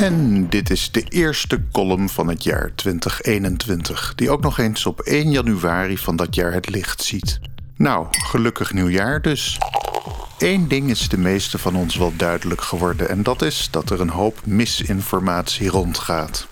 En dit is de eerste column van het jaar 2021, die ook nog eens op 1 januari van dat jaar het licht ziet. Nou, gelukkig nieuwjaar dus. Eén ding is de meeste van ons wel duidelijk geworden, en dat is dat er een hoop misinformatie rondgaat.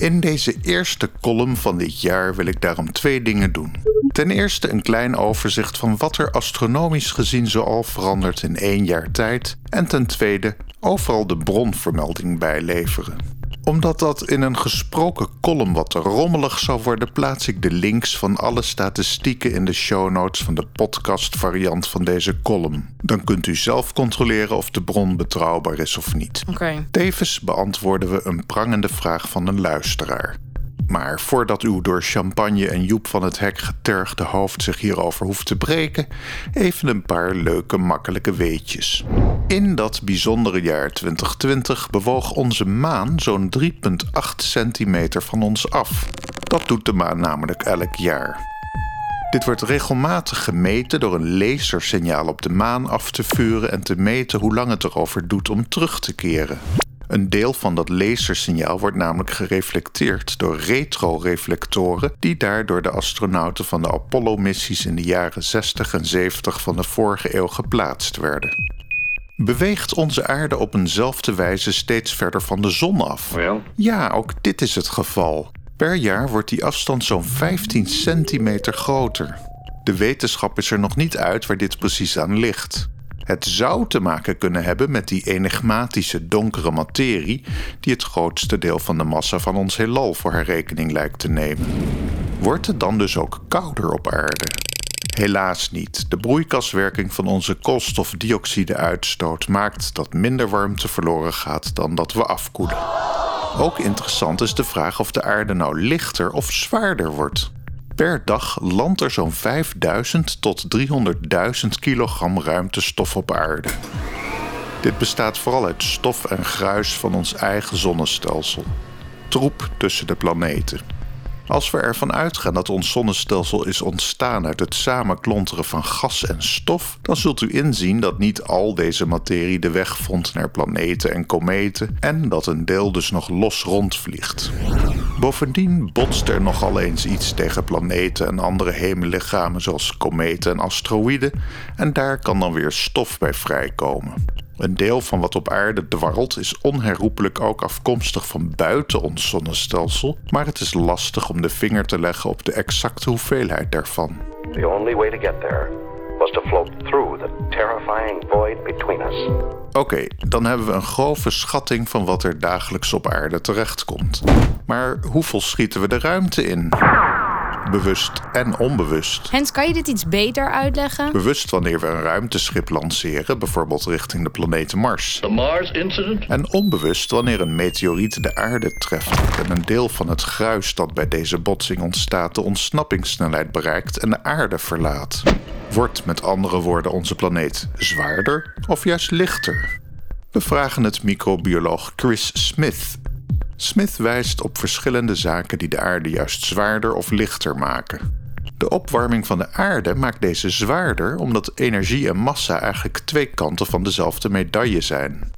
In deze eerste column van dit jaar wil ik daarom twee dingen doen. Ten eerste een klein overzicht van wat er astronomisch gezien zoal verandert in één jaar tijd. En ten tweede overal de bronvermelding bijleveren omdat dat in een gesproken column wat rommelig zou worden, plaats ik de links van alle statistieken in de show notes van de podcast-variant van deze column. Dan kunt u zelf controleren of de bron betrouwbaar is of niet. Oké. Tevens beantwoorden we een prangende vraag van een luisteraar. Maar voordat uw door champagne en Joep van het Hek getergde hoofd zich hierover hoeft te breken, even een paar leuke makkelijke weetjes. In dat bijzondere jaar 2020 bewoog onze maan zo'n 3,8 centimeter van ons af. Dat doet de maan namelijk elk jaar. Dit wordt regelmatig gemeten door een lasersignaal op de maan af te vuren en te meten hoe lang het erover doet om terug te keren. Een deel van dat lasersignaal wordt namelijk gereflecteerd door retroreflectoren die daar door de astronauten van de Apollo-missies in de jaren 60 en 70 van de vorige eeuw geplaatst werden. Beweegt onze aarde op eenzelfde wijze steeds verder van de zon af? Ja, ook dit is het geval. Per jaar wordt die afstand zo'n 15 centimeter groter. De wetenschap is er nog niet uit waar dit precies aan ligt. Het zou te maken kunnen hebben met die enigmatische donkere materie die het grootste deel van de massa van ons heelal voor haar rekening lijkt te nemen. Wordt het dan dus ook kouder op aarde? Helaas niet. De broeikaswerking van onze koolstofdioxide-uitstoot maakt dat minder warmte verloren gaat dan dat we afkoelen. Ook interessant is de vraag of de aarde nou lichter of zwaarder wordt. Per dag landt er zo'n 5000 tot 300.000 kilogram ruimtestof op aarde. Dit bestaat vooral uit stof en gruis van ons eigen zonnestelsel. Troep tussen de planeten. Als we ervan uitgaan dat ons zonnestelsel is ontstaan uit het samenklonteren van gas en stof, dan zult u inzien dat niet al deze materie de weg vond naar planeten en kometen en dat een deel dus nog los rondvliegt. Bovendien botst er nogal eens iets tegen planeten en andere hemellichamen zoals kometen en asteroïden en daar kan dan weer stof bij vrijkomen. Een deel van wat op aarde dwarrelt is onherroepelijk ook afkomstig van buiten ons zonnestelsel, maar het is lastig om de vinger te leggen op de exacte hoeveelheid daarvan. The only way to get there was to float through the terrifying void between us. Oké, dan hebben we een grove schatting van wat er dagelijks op aarde terechtkomt. Maar hoeveel schieten we de ruimte in? Bewust en onbewust. Hens, kan je dit iets beter uitleggen? Bewust wanneer we een ruimteschip lanceren, bijvoorbeeld richting de planeet Mars. The Mars incident? En onbewust wanneer een meteoriet de aarde treft en een deel van het gruis dat bij deze botsing ontstaat de ontsnappingssnelheid bereikt en de aarde verlaat. Wordt met andere woorden onze planeet zwaarder of juist lichter? We vragen het microbioloog Chris Smith Smith wijst op verschillende zaken die de aarde juist zwaarder of lichter maken. De opwarming van de aarde maakt deze zwaarder omdat energie en massa eigenlijk twee kanten van dezelfde medaille zijn.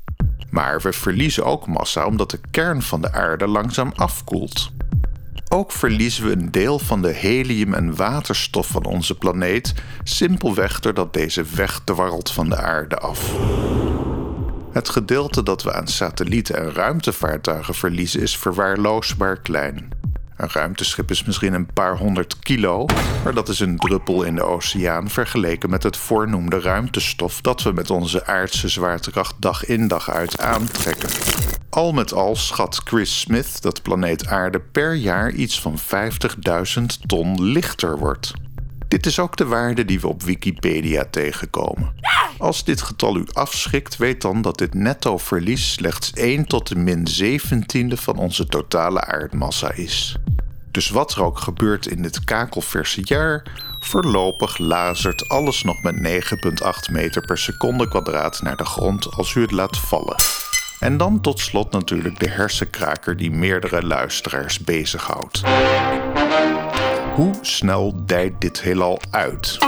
Maar we verliezen ook massa omdat de kern van de aarde langzaam afkoelt. Ook verliezen we een deel van de helium en waterstof van onze planeet simpelweg doordat deze wegdwarrelt van de aarde af. Het gedeelte dat we aan satellieten en ruimtevaartuigen verliezen is verwaarloosbaar klein. Een ruimteschip is misschien een paar honderd kilo, maar dat is een druppel in de oceaan vergeleken met het voornoemde ruimtestof dat we met onze aardse zwaartekracht dag in dag uit aantrekken. Al met al schat Chris Smith dat planeet Aarde per jaar iets van 50.000 ton lichter wordt. Dit is ook de waarde die we op Wikipedia tegenkomen. Als dit getal u afschrikt, weet dan dat dit netto verlies slechts 1 tot de min 17e van onze totale aardmassa is. Dus wat er ook gebeurt in dit kakelverse jaar, voorlopig lazert alles nog met 9,8 meter per seconde kwadraat naar de grond als u het laat vallen. En dan tot slot natuurlijk de hersenkraker die meerdere luisteraars bezighoudt. Hoe snel dijt dit heelal uit?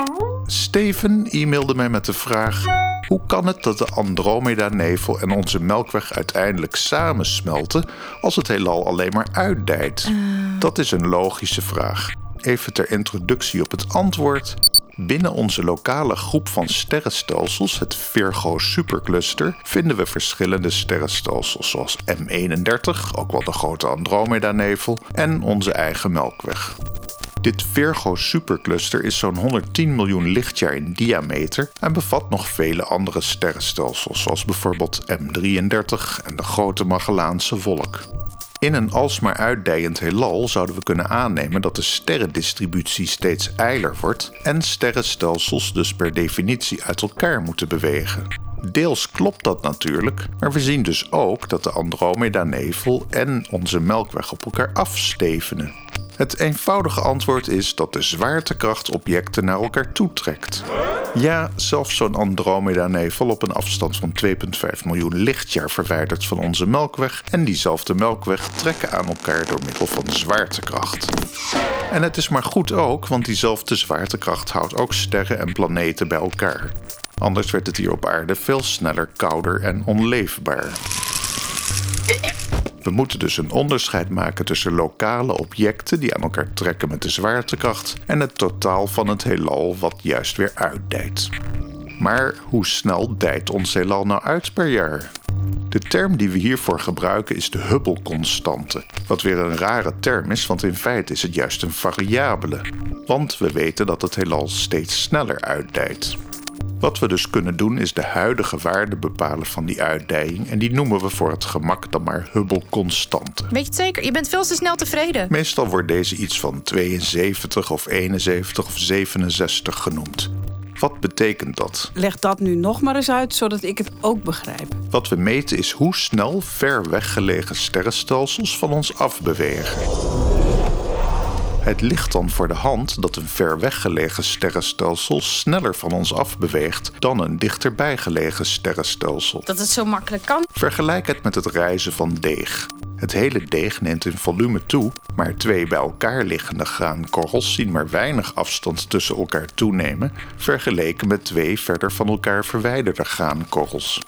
Steven e-mailde mij met de vraag: hoe kan het dat de Andromeda-nevel en onze Melkweg uiteindelijk samensmelten als het heelal alleen maar uitdijt? Dat is een logische vraag. Even ter introductie op het antwoord. Binnen onze lokale groep van sterrenstelsels, het Virgo Supercluster, vinden we verschillende sterrenstelsels zoals M31, ook wel de grote Andromeda-nevel, en onze eigen Melkweg. Dit Virgo supercluster is zo'n 110 miljoen lichtjaar in diameter en bevat nog vele andere sterrenstelsels, zoals bijvoorbeeld M33 en de grote Magellaanse wolk. In een alsmaar uitdijend heelal zouden we kunnen aannemen dat de sterrendistributie steeds eiler wordt en sterrenstelsels dus per definitie uit elkaar moeten bewegen. Deels klopt dat natuurlijk, maar we zien dus ook dat de Andromeda-nevel en onze Melkweg op elkaar afstevenen. Het eenvoudige antwoord is dat de zwaartekracht objecten naar elkaar toetrekt. Ja, zelfs zo'n Andromeda-nevel op een afstand van 2,5 miljoen lichtjaar verwijderd van onze Melkweg en diezelfde Melkweg trekken aan elkaar door middel van zwaartekracht. En het is maar goed ook, want diezelfde zwaartekracht houdt ook sterren en planeten bij elkaar. Anders werd het hier op aarde veel sneller kouder en onleefbaar. We moeten dus een onderscheid maken tussen lokale objecten die aan elkaar trekken met de zwaartekracht en het totaal van het heelal wat juist weer uitdijt. Maar hoe snel dijt ons heelal nou uit per jaar? De term die we hiervoor gebruiken is de Hubble-constante. Wat weer een rare term is, want in feite is het juist een variabele. Want we weten dat het heelal steeds sneller uitdijt. Wat we dus kunnen doen is de huidige waarde bepalen van die uitdijing en die noemen we voor het gemak dan maar Hubble-constante. Weet je het zeker? Je bent veel te snel tevreden. Meestal wordt deze iets van 72 of 71 of 67 genoemd. Wat betekent dat? Leg dat nu nog maar eens uit, zodat ik het ook begrijp. Wat we meten is hoe snel ver weggelegen sterrenstelsels van ons afbewegen. Het ligt dan voor de hand dat een ver weggelegen sterrenstelsel sneller van ons afbeweegt dan een dichterbij gelegen sterrenstelsel. Dat het zo makkelijk kan. Vergelijk het met het reizen van deeg. Het hele deeg neemt in volume toe, maar twee bij elkaar liggende graankorrels zien maar weinig afstand tussen elkaar toenemen, vergeleken met twee verder van elkaar verwijderde graankorrels.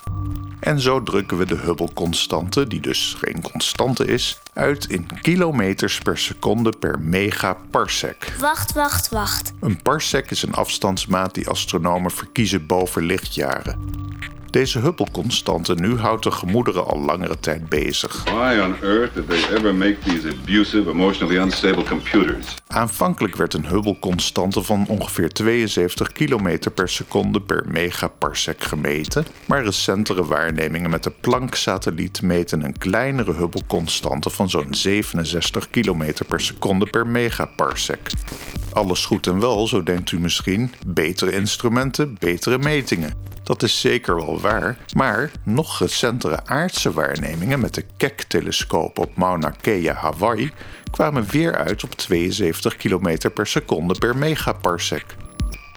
En zo drukken we de Hubble-constante, die dus geen constante is, uit in kilometers per seconde per megaparsec. Wacht, wacht, wacht. Een parsec is een afstandsmaat die astronomen verkiezen boven lichtjaren. Deze Hubble-constante nu houdt de gemoederen al langere tijd bezig. Why on earth did they ever make these abusive, emotionally unstable computers? Aanvankelijk werd een Hubble-constante van ongeveer 72 km per seconde per megaparsec gemeten, maar recentere waarnemingen met de Planck-satelliet meten een kleinere Hubble-constante van zo'n 67 km per seconde per megaparsec. Alles goed en wel, zo denkt u misschien, betere instrumenten, betere metingen. Dat is zeker wel waar, maar nog recentere aardse waarnemingen met de Keck-telescoop op Mauna Kea, Hawaii, kwamen weer uit op 72 km per seconde per megaparsec.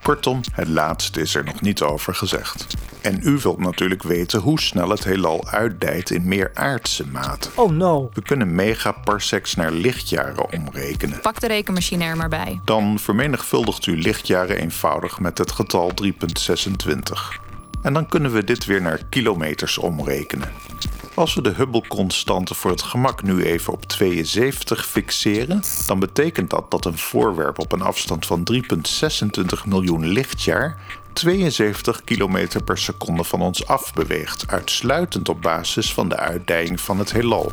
Kortom, het laatste is er nog niet over gezegd. En u wilt natuurlijk weten hoe snel het heelal uitdijt in meer aardse maten. Oh no. We kunnen megaparsecs naar lichtjaren omrekenen. Pak de rekenmachine er maar bij. Dan vermenigvuldigt u lichtjaren eenvoudig met het getal 3,26. En dan kunnen we dit weer naar kilometers omrekenen. Als we de Hubble-constante voor het gemak nu even op 72 fixeren, dan betekent dat dat een voorwerp op een afstand van 3,26 miljoen lichtjaar 72 km per seconde van ons afbeweegt, uitsluitend op basis van de uitdijing van het heelal.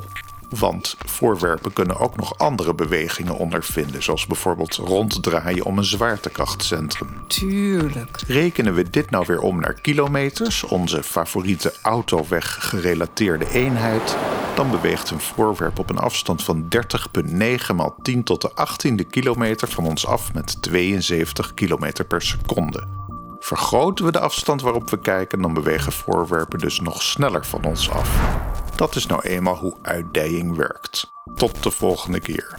Want voorwerpen kunnen ook nog andere bewegingen ondervinden, zoals bijvoorbeeld ronddraaien om een zwaartekrachtcentrum. Tuurlijk. Rekenen we dit nou weer om naar kilometers, onze favoriete autoweg gerelateerde eenheid, dan beweegt een voorwerp op een afstand van 30,9 maal 10 tot de 18e kilometer van ons af met 72 km per seconde. Vergroten we de afstand waarop we kijken, dan bewegen voorwerpen dus nog sneller van ons af. Dat is nou eenmaal hoe uitdijing werkt. Tot de volgende keer.